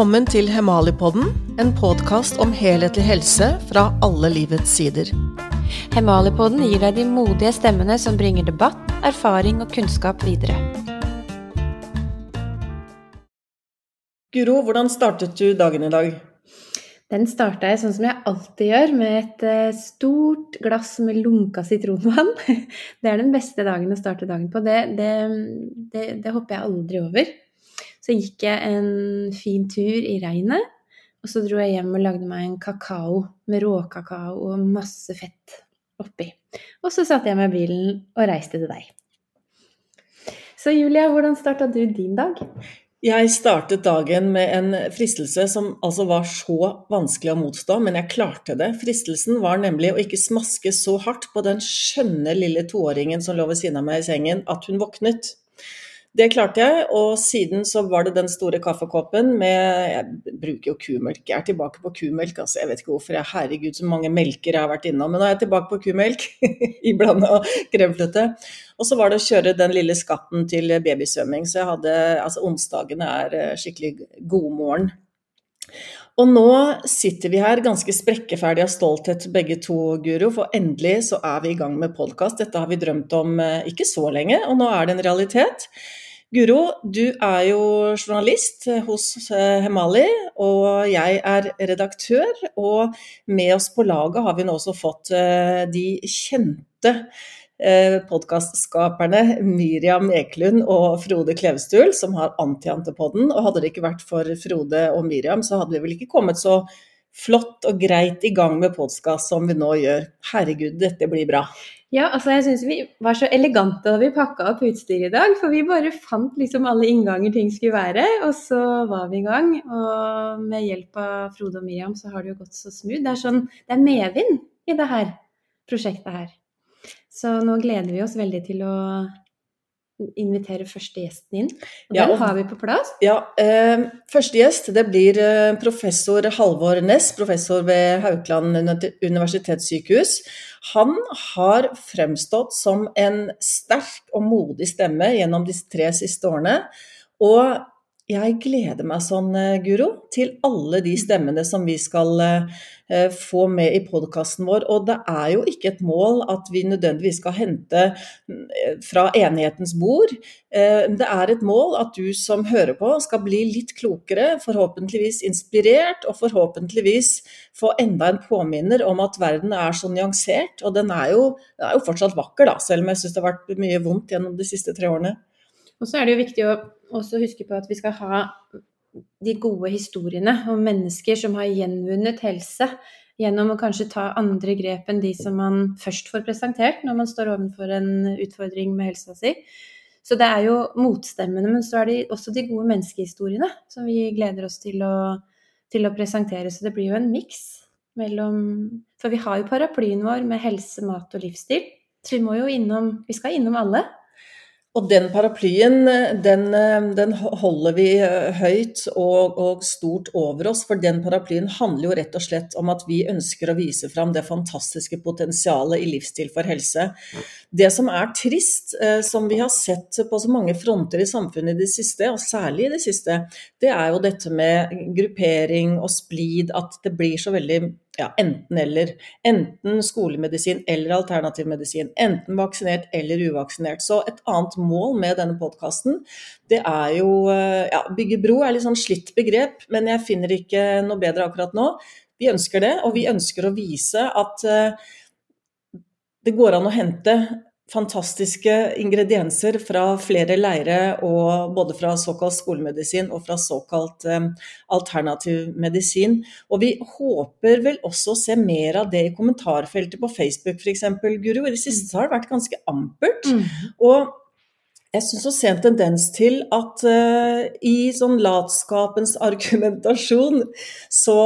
Velkommen til Hemalipodden, en podkast om helhetlig helse fra alle livets sider. Hemalipodden gir deg de modige stemmene som bringer debatt, erfaring og kunnskap videre. Guro, hvordan startet du dagen i dag? Den starta jeg sånn som jeg alltid gjør, med et eh, stort glass med lunka sitronvann. Det er den beste dagen å starte dagen på. Det, det, det, det hopper jeg aldri over. Så gikk jeg en fin tur i regnet, og så dro jeg hjem og lagde meg en kakao med råkakao og masse fett oppi. Og så satte jeg meg i bilen og reiste til deg. Så Julia, hvordan starta du din dag? Jeg startet dagen med en fristelse som altså var så vanskelig å motstå, men jeg klarte det. Fristelsen var nemlig å ikke smaske så hardt på den skjønne lille toåringen som lå ved siden av meg i sengen, at hun våknet. Det klarte jeg, og siden så var det den store kaffekoppen med Jeg bruker jo kumelk, jeg er tilbake på kumelk, altså. Jeg vet ikke hvorfor. Jeg, herregud, så mange melker jeg har vært innom. Men nå er jeg tilbake på kumelk iblanda blanda kremfløte. Og så var det å kjøre den lille skatten til babysvømming. Så jeg hadde Altså, onsdagene er skikkelig god godmorgen. Og nå sitter vi her ganske sprekkeferdige av stolthet begge to, Guro, for endelig så er vi i gang med podkast. Dette har vi drømt om eh, ikke så lenge, og nå er det en realitet. Guro, du er jo journalist hos eh, Hemali, og jeg er redaktør. Og med oss på laget har vi nå også fått eh, de kjente eh, podkastskaperne Miriam Eklund og Frode Klevstul, som har Antiantepodden. Og hadde det ikke vært for Frode og Miriam, så hadde vi vel ikke kommet så flott og greit i gang med podkast som vi nå gjør. Herregud, dette blir bra. Ja, altså jeg syns vi var så elegante da vi pakka opp utstyret i dag. For vi bare fant liksom alle innganger ting skulle være, og så var vi i gang. Og med hjelp av Frode og Miriam så har det jo gått så smooth. Det er sånn, det er medvind i det her prosjektet her. Så nå gleder vi oss veldig til å invitere første gjesten inn. Og ja, den har vi på plass. Ja, eh, Første gjest det blir eh, professor Halvor Næss, professor ved Haukeland universitetssykehus. Han har fremstått som en sterk og modig stemme gjennom de tre siste årene. Og jeg gleder meg sånn, eh, Guro, til alle de stemmene som vi skal eh, få med i podkasten vår. Og det er jo ikke et mål at vi nødvendigvis skal hente eh, fra enighetens bord. Det er et mål at du som hører på skal bli litt klokere, forhåpentligvis inspirert, og forhåpentligvis få enda en påminner om at verden er så nyansert. Og den er jo, den er jo fortsatt vakker, da, selv om jeg syns det har vært mye vondt gjennom de siste tre årene. Og så er det jo viktig å også huske på at vi skal ha de gode historiene om mennesker som har gjenvunnet helse gjennom å kanskje ta andre grep enn de som man først får presentert når man står overfor en utfordring med helsa si. Så det er jo motstemmene, men så er det også de gode menneskehistoriene som vi gleder oss til å, til å presentere. Så det blir jo en miks mellom For vi har jo paraplyen vår med helse, mat og livsstil. Så vi må jo innom Vi skal innom alle. Og den paraplyen den, den holder vi eh, høyt og, og, stort over oss, for den paraplyen handler jo rett og slett om at vi ønsker å vise fram det fantastiske potensialet i livsstil for helse. Det som er trist, eh, som vi har sett på så mange fronter i samfunnet i det siste, og særlig i det siste, det er jo dette med gruppering og splid, at det blir så veldig ja, enten-eller. Enten skolemedisin eller alternativmedisin. Enten vaksinert eller uvaksinert. Så et annet mål med denne podkasten, det er jo eh, ja, Bygge bro er litt sånn slitt begrep, men jeg finner ikke noe bedre akkurat nå. Vi ønsker det, og vi ønsker å vise at uh, det går an å hente fantastiske ingredienser fra flere leire, og både fra såkalt skolemedisin og fra såkalt um, alternativ medisin. Og vi håper vel også å se mer av det i kommentarfeltet på Facebook f.eks., Guru. I det siste har det vært ganske ampert. Mm. Og jeg syns å se en tendens til at uh, i sånn latskapens argumentasjon, så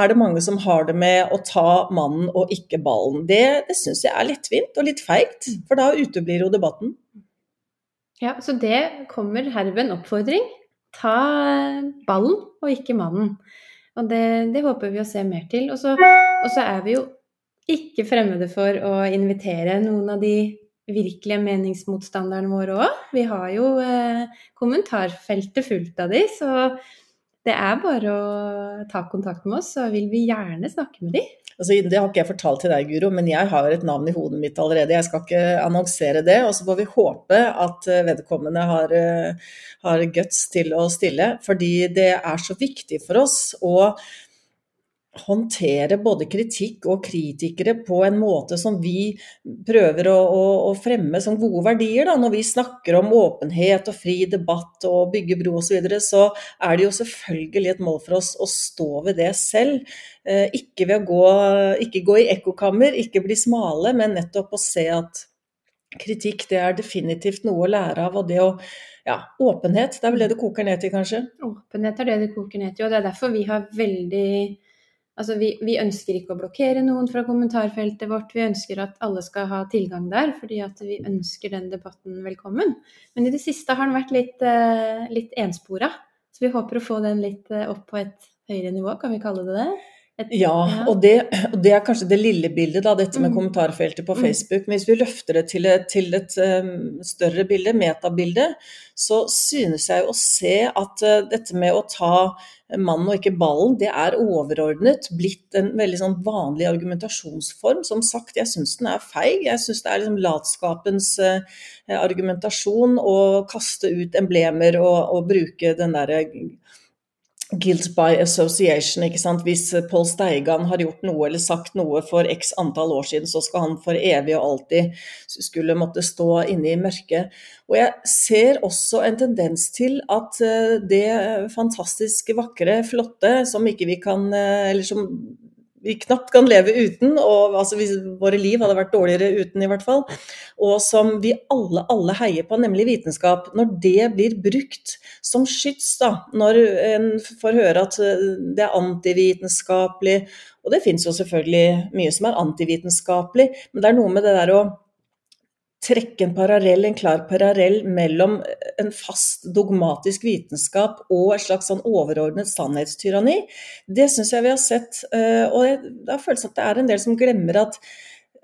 er det mange som har det med å ta mannen og ikke ballen. Det, det syns jeg er lettvint og litt feigt, for da uteblir jo debatten. Ja, så det kommer herved en oppfordring. Ta ballen og ikke mannen. Og det, det håper vi å se mer til. Og så, og så er vi jo ikke fremmede for å invitere noen av de virkelige meningsmotstanderne våre òg. Vi har jo eh, kommentarfeltet fullt av de, så det er bare å ta kontakt med oss, så vil vi gjerne snakke med de. Altså, det har ikke jeg fortalt til deg, Guro, men jeg har et navn i hodet mitt allerede. Jeg skal ikke annonsere det. Og så får vi håpe at eh, vedkommende har, eh, har guts til å stille. Fordi det er så viktig for oss å håndtere både kritikk og kritikere på en måte som vi prøver å, å, å fremme som gode verdier. Da. Når vi snakker om åpenhet og fri debatt og bygge bro osv., så, videre, så er det jo selvfølgelig et mål for oss å stå ved det selv. Eh, ikke ved å gå, ikke gå i ekkokammer, ikke bli smale, men nettopp å se at kritikk det er definitivt noe å lære av. og det å ja, åpenhet, det er vel det det koker ned til, kanskje? Åpenhet er det det koker ned til, og det er derfor vi har veldig Altså, vi, vi, ønsker ikke å blokkere noen fra kommentarfeltet vårt. Vi ønsker at alle skal ha tilgang der, fordi vi ønsker den debatten velkommen. Men i det siste har den vært litt, uh, litt enspora. Så vi håper å få den litt uh, opp på et høyere nivå, kan vi kalle det det? Ja. Og, det, og, det, er kanskje det lille bildet, da, dette med mm. kommentarfeltet på mm. Facebook. Men hvis vi løfter det til et, til et um, større bilde, metabilde, så synes jeg å se at uh, dette med å ta mannen og ikke ballen, det er overordnet blitt en veldig sånn vanlig argumentasjonsform. Som sagt, jeg syns den er feig. Jeg syns det er liksom latskapens uh, argumentasjon å kaste ut emblemer og, og bruke den derre guilt by association. ikke sant? Hvis Pål Steigan har gjort noe eller sagt noe for x antall år siden, så skal han for evig og alltid skulle måtte stå inne i mørket. Og jeg ser også en tendens til at eh, det fantastisk vakre, flotte, som ikke vi kan eh, Eller som vi knapt kan leve uten, og altså, våre liv hadde vært dårligere uten, i hvert fall. Og som vi alle, alle heier på, nemlig vitenskap. Når det blir brukt som skyts, da, når en får høre at eh, det er antivitenskapelig, og det fins jo selvfølgelig mye som er antivitenskapelig, men det er noe med det der å trekke en parallell, en klar parallell mellom en fast dogmatisk vitenskap og et slags sånn overordnet sannhetstyranni, det syns jeg vi har sett. Eh, og det har føltes at det er en del som glemmer at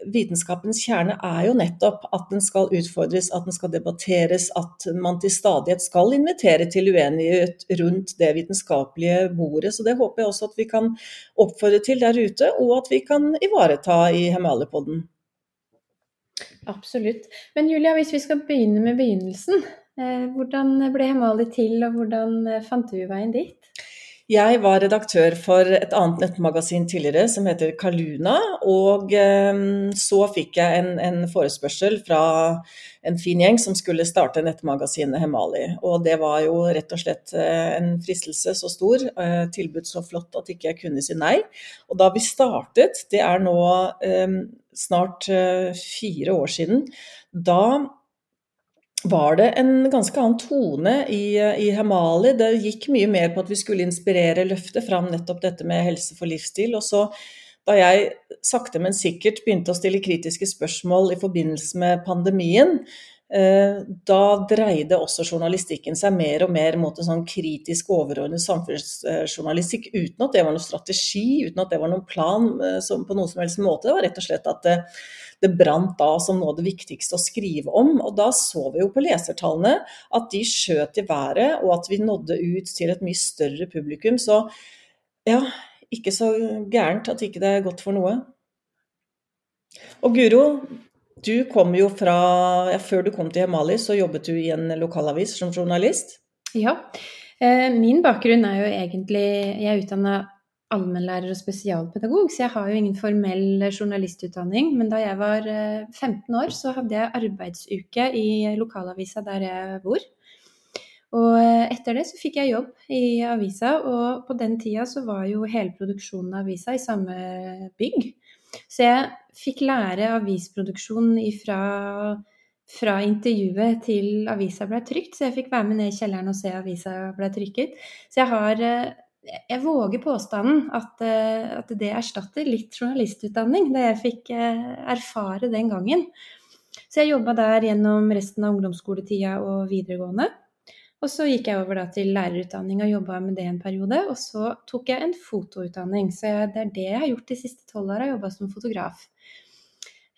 vitenskapens kjerne er jo nettopp at den skal utfordres, at den skal debatteres, at man til stadighet skal invitere til uenighet rundt det vitenskapelige bordet. Så det håper jeg også at vi kan oppfordre til der ute, og at vi kan ivareta i Hemalepodden. Absolutt. Men Julia, hvis vi skal begynne med begynnelsen. Eh, hvordan ble Hemali til, og hvordan eh, fant du veien dit? Jeg var redaktør for et annet nettmagasin tidligere som heter Kaluna. Og eh, så fikk jeg en, en, forespørsel fra en fin gjeng som skulle starte nettmagasinet Hemali. Og det var jo rett og slett en fristelse så stor, tilbud så flott at ikke jeg kunne si nei. Og da vi startet, det er nå snart eh, fire år siden, da var det en ganske annen tone i, i Hamali. Det gikk mye mer på at vi skulle inspirere, løfte fram nettopp dette med helse for livsstil. Og så da jeg sakte, men sikkert begynte å stille kritiske spørsmål i forbindelse med pandemien, da dreide også journalistikken seg mer og mer mot en sånn kritisk overordnet samfunnsjournalistikk, uten at det var noen strategi, uten at det var noen plan eh, på noen som helst måte. Det var rett og slett at det, det brant da som noe av det viktigste å skrive om. Og da så vi jo på lesertallene at de skjøt i været, og at vi nådde ut til et mye større publikum. Så ja, ikke så gærent at ikke det er godt for noe. Og Guro, du kom jo fra ja, Før du kom til Hemali, så jobbet du i en lokalavis som journalist? Ja. Eh, min bakgrunn er jo egentlig Jeg er utdanna allmennlærer og spesialpedagog, så jeg har jo ingen formell journalistutdanning. Men da jeg var 15 eh, år, så hadde jeg arbeidsuke i lokalavisa der jeg bor. Og eh, etter det så fikk jeg jobb i avisa, og på den tida så var jo hele produksjonen av avisa i samme bygg. Så jeg fikk lære avisproduksjon ifra, fra intervjuet til avisa ble trykt. Så jeg fikk være med ned i kjelleren og se avisa ble trykket. Så jeg har eh, Jeg våger påstanden at, eh, at det erstatter litt journalistutdanning, det jeg fikk eh, erfare den gangen. Så jeg jobba der gjennom resten av ungdomsskoletida og videregående. Og så gikk jeg over til lærerutdanning og jobba med det en periode. Og så tok jeg en fotoutdanning, så det er det jeg har gjort de siste tolv åra, jobba som fotograf.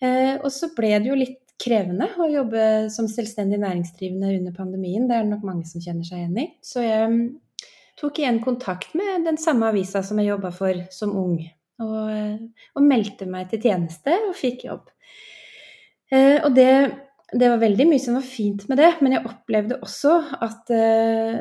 Eh, og så ble det jo litt krevende å jobbe som selvstendig næringsdrivende under pandemien. Det er det nok mange som kjenner seg igjen i. Så jeg mm, tok igjen kontakt med den samme avisa som jeg jobba for som ung. Og, eh, og, meldte meg til tjeneste og fikk jobb. Eh, og det, det, var veldig mye som var fint med det, men jeg opplevde også at eh,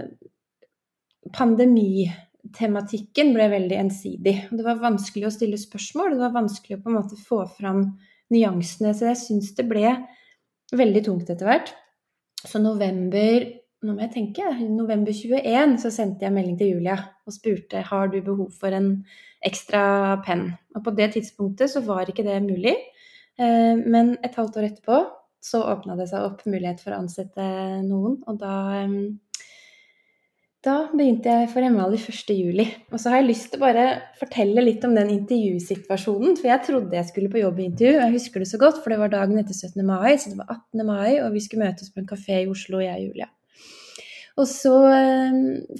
pandemitematikken ble veldig ensidig. Det var vanskelig å stille spørsmål, det var vanskelig å på en måte få fram nyansene. Så jeg syns det ble veldig tungt etter hvert. Så november nå må jeg tenke, november 21 så sendte jeg melding til Julia og spurte har du behov for en ekstra penn. Og på det tidspunktet så var ikke det mulig. Eh, men et halvt år etterpå så åpna det seg opp mulighet for å ansette noen, og da da begynte jeg for Emal i 1. juli. Og så har jeg lyst til å bare fortelle litt om den intervjusituasjonen. For jeg trodde jeg skulle på jobbintervju, og jeg husker det så godt, for det var dagen etter 17. mai, så det var 18. mai, og vi skulle møtes på en kafé i Oslo, jeg og Julia. Og så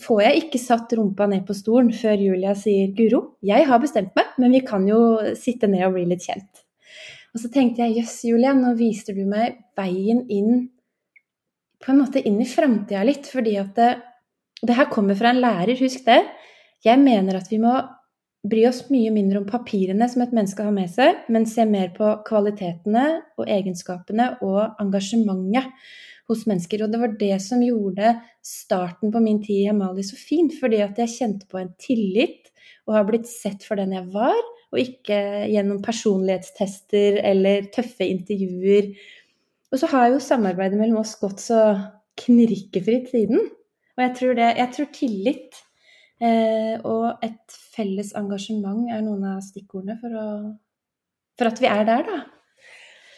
får jeg ikke satt rumpa ned på stolen før Julia sier 'Guro, jeg har bestemt meg, men vi kan jo sitte ned og bli litt kjent'. Og så tenkte jeg jøss, Julia, nå viste du meg veien inn på en måte inn i framtida litt, fordi at det, det her kommer fra en lærer, husk det. Jeg mener at vi må bry oss mye mindre om papirene som et menneske har med seg, men se mer på kvalitetene og egenskapene og engasjementet hos mennesker. Og det var det som gjorde starten på min tid i Amalie så fin, fordi at jeg kjente på en tillit og har blitt sett for den jeg var, og ikke gjennom personlighetstester eller tøffe intervjuer. Og så har jo samarbeidet mellom oss gått så knirkefritt siden. Og jeg tror, det, jeg tror tillit eh, og et felles engasjement er noen av stikkordene for, å, for at vi er der, da.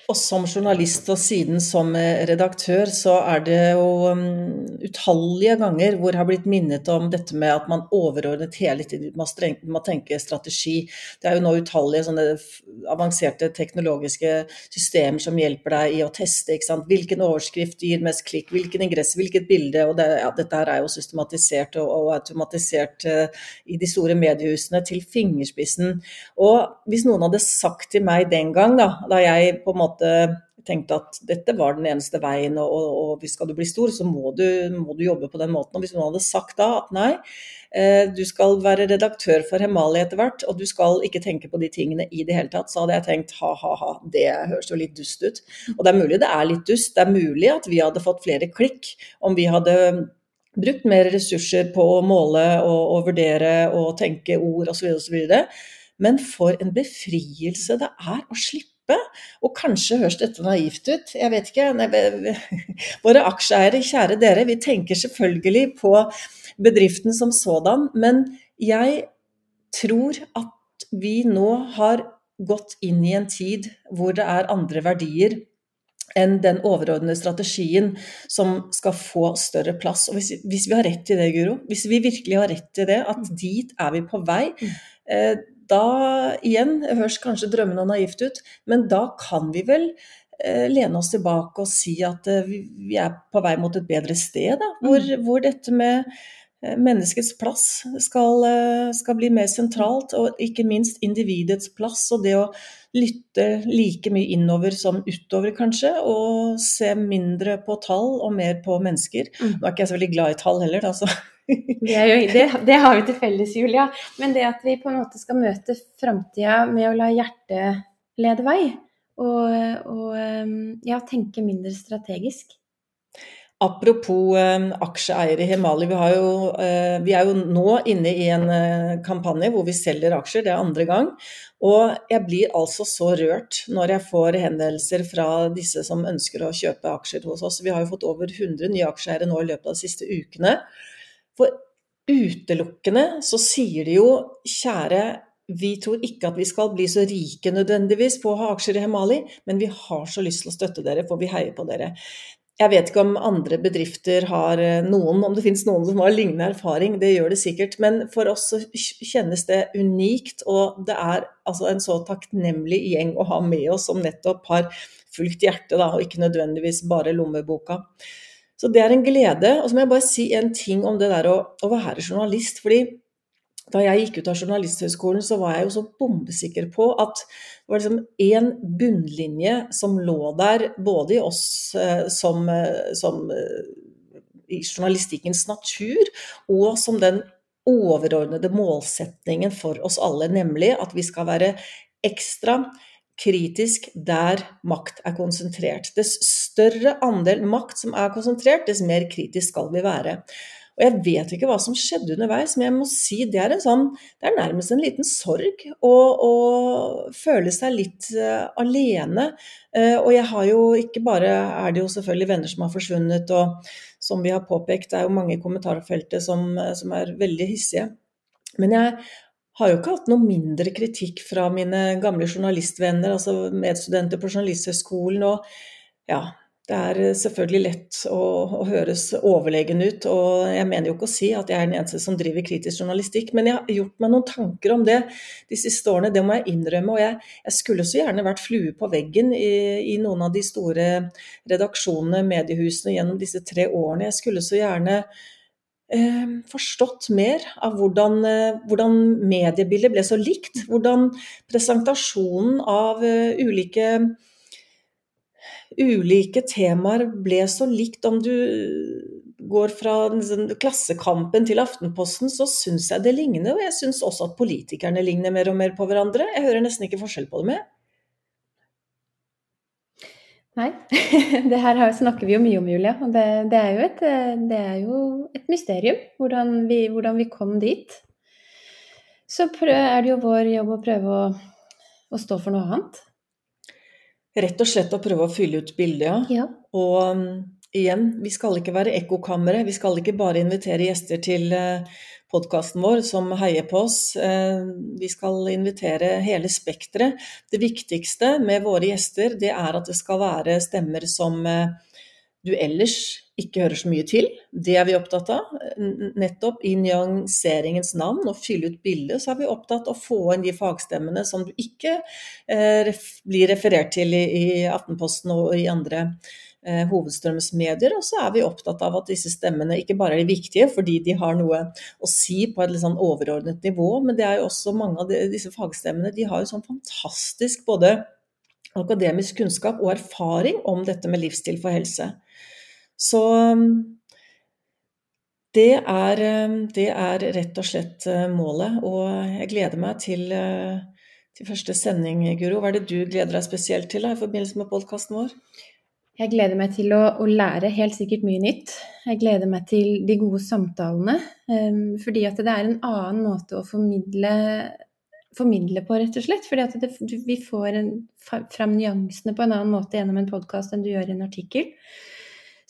Og som journalist og siden som eh, redaktør, så er det jo um, utallige ganger hvor jeg har blitt minnet om dette med at man overordnet hele tiden må tenke strategi. Det er jo nå utallige sånne avanserte teknologiske systemer som hjelper deg i å teste. Hvilken overskrift gir mest klikk, hvilken ingress, hvilket bilde. og det, ja, Dette her er jo systematisert og, og automatisert uh, i de store mediehusene til fingerspissen. Og hvis noen hadde sagt til meg den gang, da, da jeg på en måte måte tenkte at dette var den eneste veien, og, og, og skal du bli stor, så må du, må du, jobbe på den måten. Og hvis noen hadde sagt da at nei, eh, du skal være redaktør for Hemali etter hvert, og du skal ikke tenke på de tingene i det hele tatt, så hadde jeg tenkt ha-ha-ha, det høres jo litt dust ut. Og det er mulig det er litt dust. Det er mulig at vi hadde fått flere klikk om vi hadde brukt mer ressurser på å måle og, og vurdere og tenke ord osv. osv. Men for en befrielse det er å slippe og kanskje høres dette naivt ut, jeg vet ikke. Våre aksjeeiere, kjære dere, vi tenker selvfølgelig på bedriften som sådan, men jeg tror at vi nå har gått inn i en tid hvor det er andre verdier enn den overordnede strategien som skal få større plass. Og hvis, hvis vi har rett i det, Guro, hvis vi virkelig har rett i det, at dit er vi på vei, mm. eh, da igjen, høres kanskje drømmende og naivt ut, men da kan vi vel eh, lene oss tilbake og si at eh, vi er på vei mot et bedre sted, da, hvor, mm. hvor dette med eh, menneskets plass skal, skal, bli mer sentralt, og ikke minst individets plass. Og det å lytte like mye innover som utover, kanskje, og se mindre på tall og mer på mennesker. Mm. Nå er ikke jeg så veldig glad i tall heller, da, så det, det, det, har vi til felles, Julia. Men det at vi på en måte skal møte framtida med å la hjertet lede vei, og, og ja, tenke mindre strategisk. Apropos eh, aksjeeiere i Hemali. Vi, jo, eh, vi, er jo nå inne i en eh, kampanje hvor vi selger aksjer, det er andre gang. Og jeg blir altså så rørt når jeg får henvendelser fra disse som ønsker å kjøpe aksjer hos oss. Vi har jo fått over 100 nye aksjeeiere nå i løpet av de siste ukene. For utelukkende så sier de jo kjære vi tror ikke at vi skal bli så rike nødvendigvis på å ha aksjer i Hemali, men vi har så lyst til å støtte dere, for vi heier på dere. Jeg vet ikke om andre bedrifter har eh, noen, om det finnes noen som har lignende erfaring, det gjør det sikkert. Men for oss så kjennes det unikt, og det er altså en så takknemlig gjeng å ha med oss som nettopp har fulgt hjertet, da, og ikke nødvendigvis bare lommeboka. Så det er en glede. Og så må jeg bare si en ting om det der å, å være journalist. fordi da jeg gikk ut av Journalisthøgskolen, så var jeg jo så bombesikker på at det var liksom én bunnlinje som lå der, både i oss eh, som, eh, som eh, i journalistikkens natur, og som den overordnede målsetningen for oss alle, nemlig at vi skal være ekstra kritisk der makt er konsentrert. Dess større andel makt som er konsentrert, dess mer kritisk skal vi være. Og jeg vet ikke hva som skjedde underveis, men jeg må si det er, sånn, det er nærmest en liten sorg å, å føle seg litt uh, alene. Uh, og jeg har jo ikke bare er det jo selvfølgelig venner som har forsvunnet, og som vi har påpekt, det er jo mange i kommentarfeltet som, som er veldig hissige. Men jeg har jo ikke hatt noe mindre kritikk fra mine gamle journalistvenner, altså medstudenter på Journalisthøgskolen. og ja, det er eh, selvfølgelig lett å, å, høres overlegen ut, og jeg mener jo ikke å si at jeg er den eneste som driver kritisk journalistikk, men jeg har gjort meg noen tanker om det de siste årene, det må jeg innrømme. Og jeg, jeg skulle så gjerne vært flue på veggen i, i, noen av de store redaksjonene, mediehusene, gjennom disse tre årene. Jeg skulle så gjerne forstått mer av hvordan, eh, hvordan, mediebildet ble så likt. Hvordan presentasjonen av uh, ulike ulike temaer ble så likt. Om du går fra Klassekampen til Aftenposten, så syns jeg det ligner. Og jeg syns også at politikerne ligner mer og mer på hverandre. Jeg hører nesten ikke forskjell på dem. Nei, det her snakker vi jo mye om, Julia. Og det, det, er, jo et, det er, jo et, mysterium hvordan vi, hvordan vi kom dit. Så er det jo vår jobb å prøve å, å stå for noe annet. Rett og slett å prøve å fylle ut bildet, ja. Og um, igjen, vi skal ikke være ekkokamre. Vi skal ikke bare invitere gjester til uh, podkasten vår som heier på oss. Uh, vi skal invitere hele spekteret. Det viktigste med våre gjester, det er at det skal være stemmer som uh, du ellers ikke hører så mye til. Det er vi opptatt av. Nettopp i nyanseringens navn, og fylle ut bildet, så er vi opptatt av å få inn de fagstemmene som du ikke eh, blir referert til i, Aftenposten og i andre eh, hovedstrømsmedier. Og så er vi opptatt av at disse stemmene ikke bare er de viktige fordi de har noe å si på et litt sånn overordnet nivå, men det er jo også mange av de, disse fagstemmene de har jo sånn fantastisk både akademisk kunnskap og erfaring om dette med livsstil for helse. Så um, det er, um, det er, rett og slett uh, målet, og jeg gleder meg til, uh, til første sending, Guro. Hva er det du gleder deg spesielt til da, i forbindelse med podkasten vår? Jeg gleder meg til å, å, lære helt sikkert mye nytt. Jeg gleder meg til de gode samtalene. Um, fordi at det er en annen måte å formidle, formidle på, rett og slett. Fordi at det, vi får en, fram nyansene på en annen måte gjennom en podkast enn du gjør i en artikkel.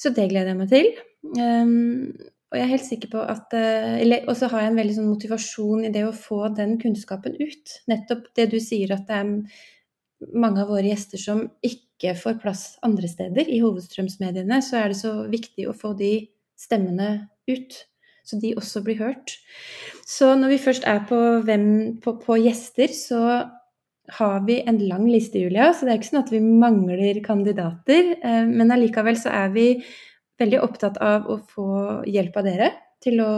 Så det gleder jeg meg til. Um, og jeg er helt sikker på at uh, Eller også har jeg en veldig sånn motivasjon i det å få den kunnskapen ut. Nettopp det du sier at det er mange av våre gjester som ikke får plass andre steder i hovedstrømsmediene, så er det så viktig å få de stemmene ut. Så de også blir hørt. Så når vi først er på, hvem, på, på gjester, så har vi en lang liste, Julia, så det er ikke sånn at vi mangler kandidater. Eh, men allikevel så er vi veldig opptatt av å få hjelp av dere til å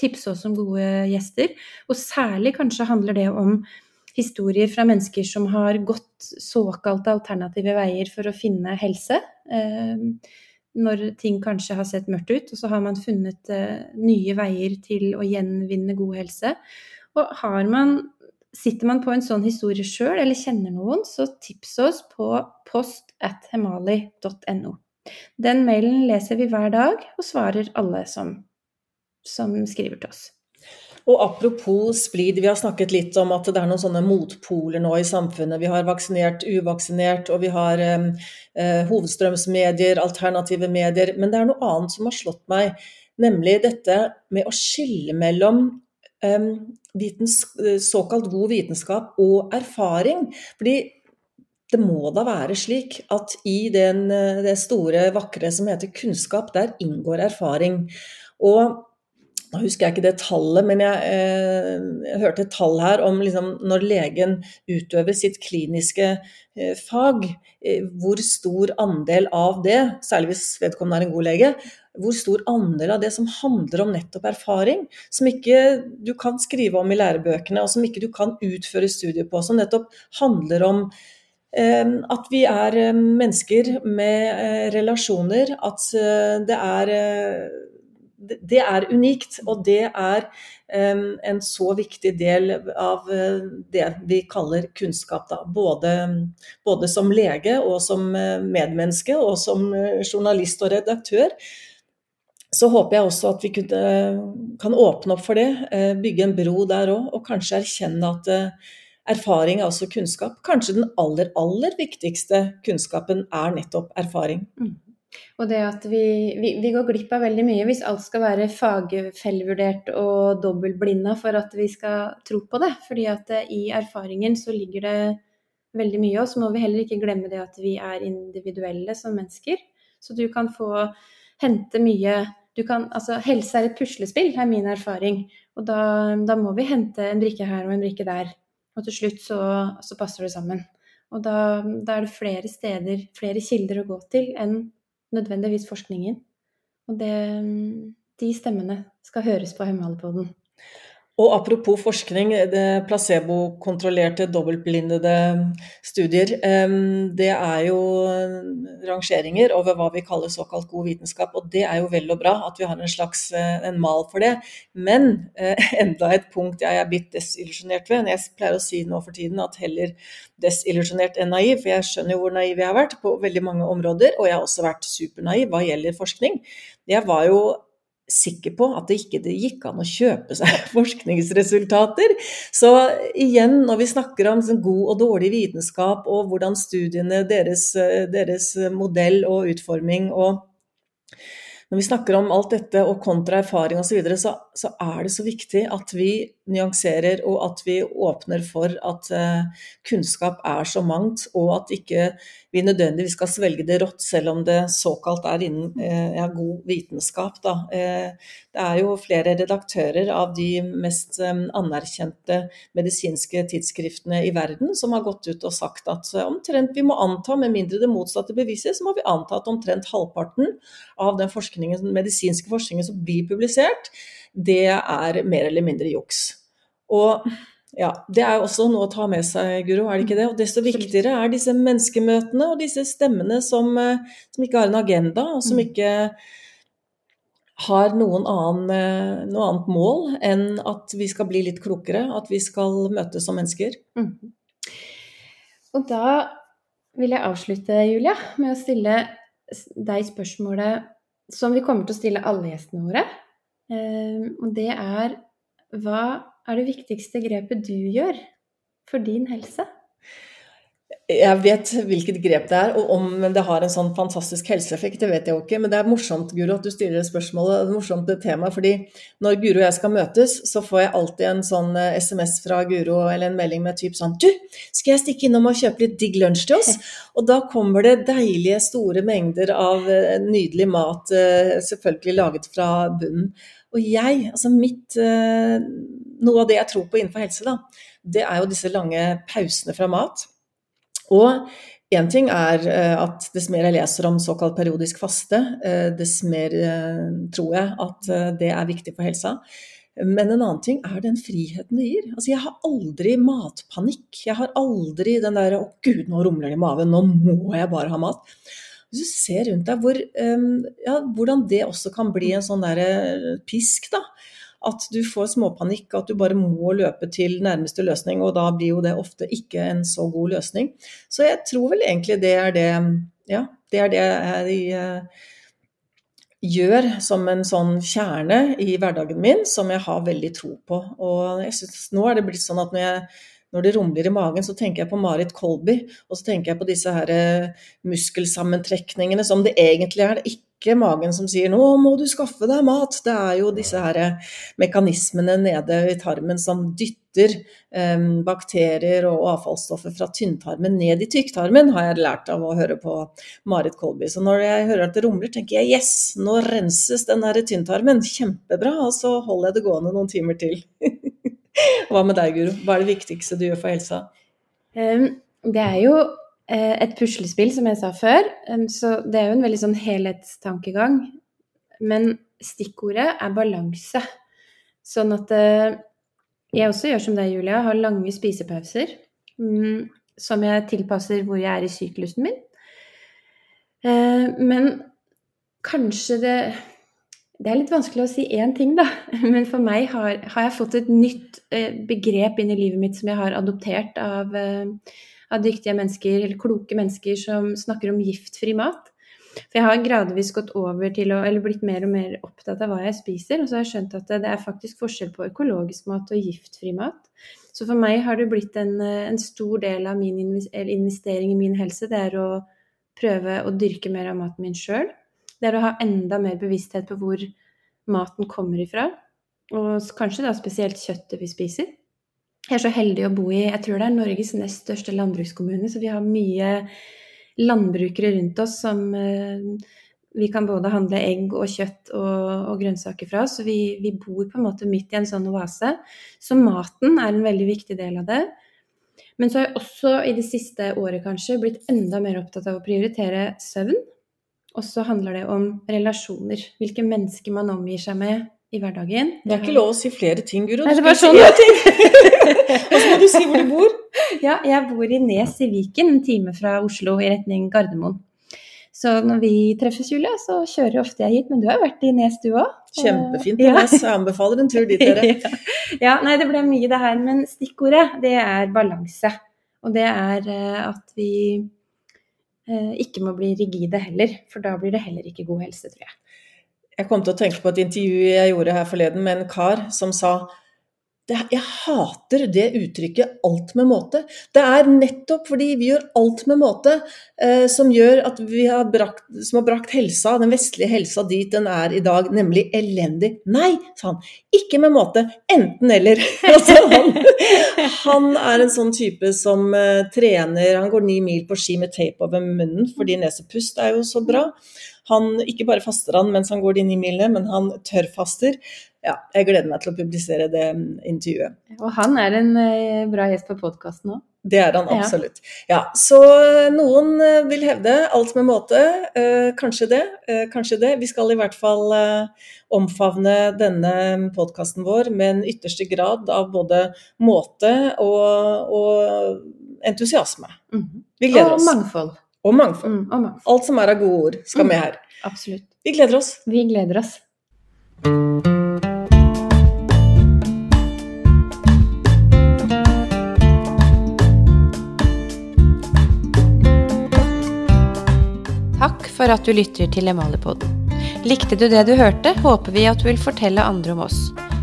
tipse oss om gode gjester. Og særlig kanskje handler det om historier fra mennesker som har gått såkalte alternative veier for å finne helse. Eh, når ting kanskje har sett mørkt ut, og så har man funnet eh, nye veier til å gjenvinne god helse. Og har man Sitter man på en sånn historie sjøl, eller kjenner noen, så tips oss på post. Den mailen leser vi hver dag, og svarer alle som, som skriver til oss. Og apropos splid, vi har snakket litt om at det er noen sånne motpoler nå i samfunnet. Vi har vaksinert, uvaksinert, og vi har eh, hovedstrømsmedier, alternative medier. Men det er noe annet som har slått meg, nemlig dette med å skille mellom vitens, eh, såkalt god vitenskap og erfaring. Fordi det må da være slik at i den, eh, det store, vakre som heter kunnskap, der inngår erfaring. Og nå husker jeg ikke det tallet, men jeg, eh, jeg hørte et tall her om liksom, når legen utøver sitt kliniske eh, fag, eh, hvor stor andel av det, særlig hvis vedkommende er en god lege, hvor stor andel av det som handler om nettopp erfaring, som ikke du kan skrive om i lærebøkene, og som ikke du kan utføre studier på, som nettopp handler om eh, at vi er eh, mennesker med eh, relasjoner, at det er det er unikt, og det er en så viktig del av det vi kaller kunnskap. Da. Både, både som lege og som medmenneske og som journalist og redaktør så håper jeg også at vi kunne, kan åpne opp for det, bygge en bro der òg, og kanskje erkjenne at erfaring er også kunnskap. Kanskje den aller, aller viktigste kunnskapen er nettopp erfaring. Mm. Og det at vi, vi, vi, går glipp av veldig mye hvis alt skal være fagfellevurdert og dobbeltblinda for at vi skal tro på det. Fordi at eh, i erfaringen så ligger det veldig mye, og så må vi heller ikke glemme det at vi er individuelle som mennesker. Så du kan få hente mye du kan, altså Helse er et puslespill, er min erfaring. Og da, da må vi hente en brikke her og en brikke der. Og til slutt så, så passer det sammen. Og da, da, er det flere steder, flere kilder å gå til enn nødvendigvis forskningen. Og det, de stemmene skal høres på Hemmeligholdepoden. Og apropos forskning, det placebokontrollerte, dobbeltblindede studier. Det er jo rangeringer over hva vi kaller såkalt god vitenskap, og det er jo vel og bra at vi har en slags eh, en mal for det. Men eh, enda et punkt jeg er blitt desillusjonert ved. Jeg pleier å si nå for tiden at heller desillusjonert enn naiv, for jeg skjønner jo hvor naiv jeg har vært på veldig mange områder, og jeg har også vært supernaiv hva gjelder forskning. Jeg var jo sikker på at det ikke det gikk an å kjøpe seg forskningsresultater. Så igjen, når vi snakker om sånn god og dårlig vitenskap, og hvordan studiene, deres, deres modell og utforming og når vi snakker om alt dette og kontra erfaring osv., så, videre, så så er det så viktig at vi nyanserer og at vi åpner for at uh, kunnskap er så mangt, og at ikke vi nødvendigvis skal svelge det rått, selv om det såkalt er innen uh, ja, god vitenskap. Da. Uh, det er jo flere redaktører av de mest anerkjente medisinske tidsskriftene i verden som har gått ut og sagt at omtrent vi må anta, med mindre det motsatte bevises, må vi anta at omtrent halvparten av den den medisinske forskningen som blir publisert, det er mer eller mindre juks. Og ja, Det er jo også noe å ta med seg, Guro, er det ikke det? Og Desto viktigere er disse menneskemøtene og disse stemmene som, eh, som ikke har en agenda, og som mm. ikke har noen annen, eh, noe annet mål enn at vi skal bli litt klokere, at vi skal møtes som mennesker. Mm. Og da vil jeg avslutte, Julia, med å stille deg spørsmålet som vi kommer til å stille alle gjestene våre. Ehm, og det er hva er det viktigste grepet du gjør for din helse? Jeg vet hvilket grep det er, og om det har en sånn fantastisk helseeffekt, det vet jeg jo ikke. Men det er morsomt Guro, at du stiller det spørsmålet. Det er morsomt temaet, fordi når Guro og jeg skal møtes, så får jeg alltid en sånn SMS eh, fra Guro eller en melding med typ sånn Du, skal jeg stikke innom og kjøpe litt digg lunsj til oss? Og da kommer det deilige, store mengder av eh, nydelig mat, eh, selvfølgelig laget fra bunnen. Og jeg, altså mitt Noe av det jeg tror på innenfor helse, da, det er jo disse lange pausene fra mat. Og Én ting er eh, at dess mer jeg leser om såkalt periodisk faste, eh, dess mer eh, tror jeg at det er viktig for helsa. Men en annen ting er den friheten det gir. Altså, jeg har aldri matpanikk. Jeg har aldri den der 'Å, gud, nå rumler det i maven. Nå må jeg bare ha mat'. Hvis du ser rundt deg hvor, ja, hvordan det også kan bli en sånn der pisk, da at du får småpanikk, at du bare må løpe til nærmeste løsning, og da blir jo det ofte ikke en så god løsning. Så jeg tror vel egentlig det er det Ja, det er det jeg eh, gjør som en sånn kjerne i hverdagen min, som jeg har veldig tro på. Og jeg synes, nå er det blitt sånn at når jeg når det rumler i magen, så tenker jeg på Marit Kolby, og så tenker jeg på disse her eh, muskelsammentrekningene som det egentlig er. Det er ikke magen som sier 'nå må du skaffe deg mat'. Det er jo disse her eh, mekanismene nede i tarmen som dytter um, bakterier og avfallsstoffer fra tynntarmen ned i tykktarmen, har jeg lært av å høre på Marit Kolby. Så når jeg hører at det rumler, tenker jeg 'yes, nå renses den der tynntarmen'. Kjempebra. Og så holder jeg det gående noen timer til. Hva med deg, Guro? Hva er det viktigste du gjør for helsa? Det er jo uh, et puslespill, som jeg sa før. Så det er jo en veldig sånn helhetstankegang. Men stikkordet er balanse. Sånn at uh, jeg også gjør som deg, Julia, har lange spisepauser. Um, som jeg tilpasser hvor jeg er i syklusen min. Uh, men kanskje det Det er litt vanskelig å si én ting, da. Men for meg har, har jeg fått et nytt eh, begrep inn i livet mitt som jeg har adoptert av, eh, av dyktige mennesker, eller kloke mennesker, som snakker om giftfri mat. For jeg har gradvis gått over til å, eller blitt mer og mer opptatt av hva jeg spiser. Og så har jeg skjønt at det er faktisk forskjell på økologisk mat og giftfri mat. Så for meg har det blitt en, eh, en stor del av min investering i min helse. Det er å prøve å dyrke mer av maten min sjøl det er å ha enda mer bevissthet på hvor maten kommer ifra. Og kanskje da spesielt kjøttet vi spiser. Jeg er så heldig å bo i jeg tror det er Norges nest største landbrukskommune, så vi har mye landbrukere rundt oss som eh, vi kan både handle egg og kjøtt og, og grønnsaker fra. Så vi, vi, bor på en måte midt i en sånn oase. Så maten er en veldig viktig del av det. Men så har jeg også i det siste året kanskje blitt enda mer opptatt av å prioritere søvn. Og så handler det om relasjoner. Hvilke mennesker man omgir seg med i hverdagen. Det er ikke lov å si flere ting, Guro. Nei, det var sånn. Og så må du si hvor du bor. Ja, jeg bor i Nes i Viken, en time fra Oslo i retning Gardermoen. Så når vi treffes, Julia, så kjører ofte jeg hit. Men du har vært i Nes, du òg? Kjempefint i ja. Nes. Jeg anbefaler en tur dit, dere. ja. nei, det ble mye det her. Men stikkordet, det er balanse. Og det er eh, at vi ikke må bli rigide heller, for da blir det heller ikke god helse, tror jeg. Jeg kom til å tenke på et intervju jeg gjorde her forleden med en kar som sa jeg hater det uttrykket 'alt med måte'. Det er nettopp fordi vi gjør alt med måte eh, som gjør at vi har brakt, som har brakt helsa, den vestlige helsa dit den er i dag, nemlig elendig. Nei, sa han. Ikke med måte. Enten-eller. altså, han, han, er en sånn type som eh, trener Han går ni mil på ski med tape over munnen fordi nesepust er jo så bra. Han, ikke bare faster han mens han går de ni milene, men han tørrfaster ja, jeg gleder meg til å publisere det mm, intervjuet. Og han er en eh, bra gjest på podkasten òg. Det er han absolutt. Ja. Så eh, noen eh, vil hevde alt med måte. kanskje det, kanskje det. Vi skal i hvert fall omfavne denne podkasten vår med en ytterste grad av både måte og, og entusiasme. Mm. Vi gleder oss. Og mangfold. Og mangfold. Mm, og mangfold. Alt som er av gode ord, skal mm. med her. Absolutt. Vi gleder oss. Vi gleder oss. for at du lytter til Emalepodden. Likte du det du hørte, håper vi at du vil fortelle andre om oss.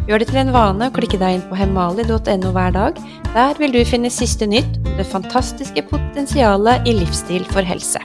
Gjør det til en vane å klikke deg inn på hemali.no hver dag. Der vil du finne siste nytt om det fantastiske potensialet i livsstil for helse.